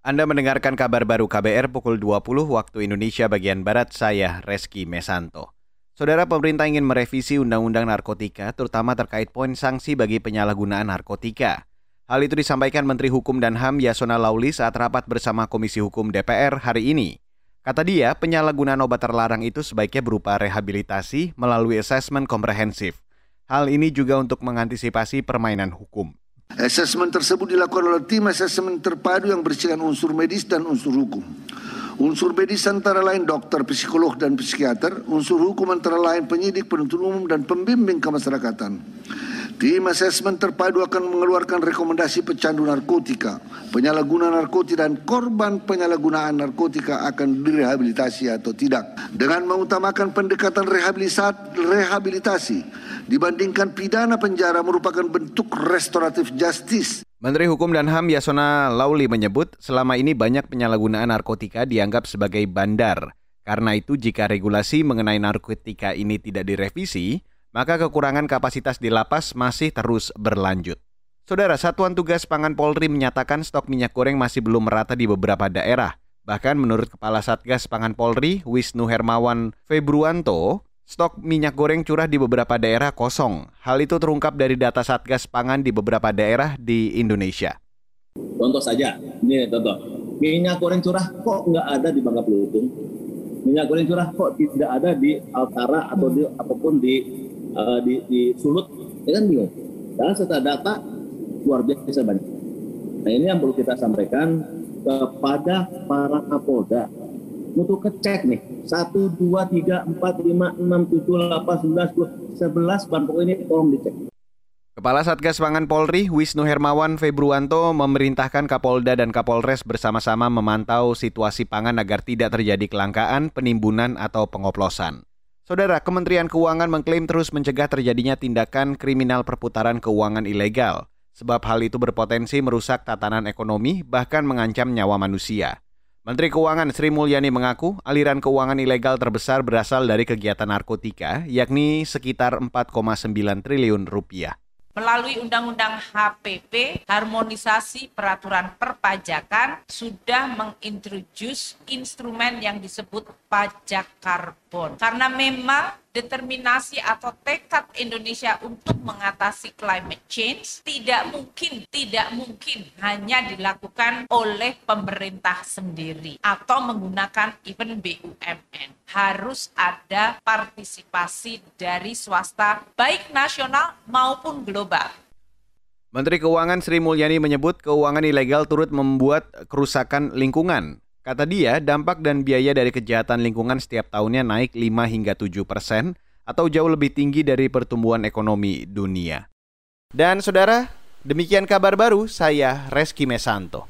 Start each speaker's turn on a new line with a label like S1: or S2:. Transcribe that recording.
S1: Anda mendengarkan kabar baru KBR pukul 20 waktu Indonesia bagian Barat, saya Reski Mesanto. Saudara pemerintah ingin merevisi Undang-Undang Narkotika, terutama terkait poin sanksi bagi penyalahgunaan narkotika. Hal itu disampaikan Menteri Hukum dan HAM Yasona Lauli saat rapat bersama Komisi Hukum DPR hari ini. Kata dia, penyalahgunaan obat terlarang itu sebaiknya berupa rehabilitasi melalui asesmen komprehensif. Hal ini juga untuk mengantisipasi permainan hukum.
S2: Asesmen tersebut dilakukan oleh tim asesmen terpadu yang bersihkan unsur medis dan unsur hukum. Unsur medis antara lain dokter, psikolog, dan psikiater. Unsur hukum antara lain penyidik, penuntut umum, dan pembimbing kemasyarakatan. Tim asesmen terpadu akan mengeluarkan rekomendasi pecandu narkotika, penyalahguna narkotika dan korban penyalahgunaan narkotika akan direhabilitasi atau tidak. Dengan mengutamakan pendekatan rehabilitasi dibandingkan pidana penjara merupakan bentuk restoratif justice.
S1: Menteri Hukum dan HAM Yasona Lauli menyebut selama ini banyak penyalahgunaan narkotika dianggap sebagai bandar. Karena itu jika regulasi mengenai narkotika ini tidak direvisi, maka kekurangan kapasitas di lapas masih terus berlanjut. Saudara, Satuan Tugas Pangan Polri menyatakan stok minyak goreng masih belum merata di beberapa daerah. Bahkan menurut Kepala Satgas Pangan Polri, Wisnu Hermawan Februanto, stok minyak goreng curah di beberapa daerah kosong. Hal itu terungkap dari data Satgas Pangan di beberapa daerah di Indonesia.
S3: Contoh saja, ini contoh. Minyak goreng curah kok nggak ada di Bangka Belitung? Minyak goreng curah kok tidak ada di Altara atau di apa pun di uh, di, di Sulut, ya kan bingung. Dan setelah data luar biasa banyak. Nah ini yang perlu kita sampaikan kepada para kapolda untuk kecek nih satu dua tiga empat lima enam tujuh delapan sebelas sebelas bahan pokok ini tolong dicek.
S1: Kepala Satgas Pangan Polri Wisnu Hermawan Februanto memerintahkan Kapolda dan Kapolres bersama-sama memantau situasi pangan agar tidak terjadi kelangkaan, penimbunan atau pengoplosan. Saudara, Kementerian Keuangan mengklaim terus mencegah terjadinya tindakan kriminal perputaran keuangan ilegal, sebab hal itu berpotensi merusak tatanan ekonomi bahkan mengancam nyawa manusia. Menteri Keuangan Sri Mulyani mengaku aliran keuangan ilegal terbesar berasal dari kegiatan narkotika, yakni sekitar 4,9 triliun rupiah.
S4: Melalui Undang-Undang HPP, harmonisasi peraturan perpajakan sudah mengintroduce instrumen yang disebut pajak karbon. Karena memang determinasi atau tekad Indonesia untuk mengatasi climate change tidak mungkin tidak mungkin hanya dilakukan oleh pemerintah sendiri atau menggunakan even BUMN harus ada partisipasi dari swasta baik nasional maupun global
S1: Menteri Keuangan Sri Mulyani menyebut keuangan ilegal turut membuat kerusakan lingkungan. Kata dia, dampak dan biaya dari kejahatan lingkungan setiap tahunnya naik 5 hingga 7 persen atau jauh lebih tinggi dari pertumbuhan ekonomi dunia. Dan saudara, demikian kabar baru saya Reski Mesanto.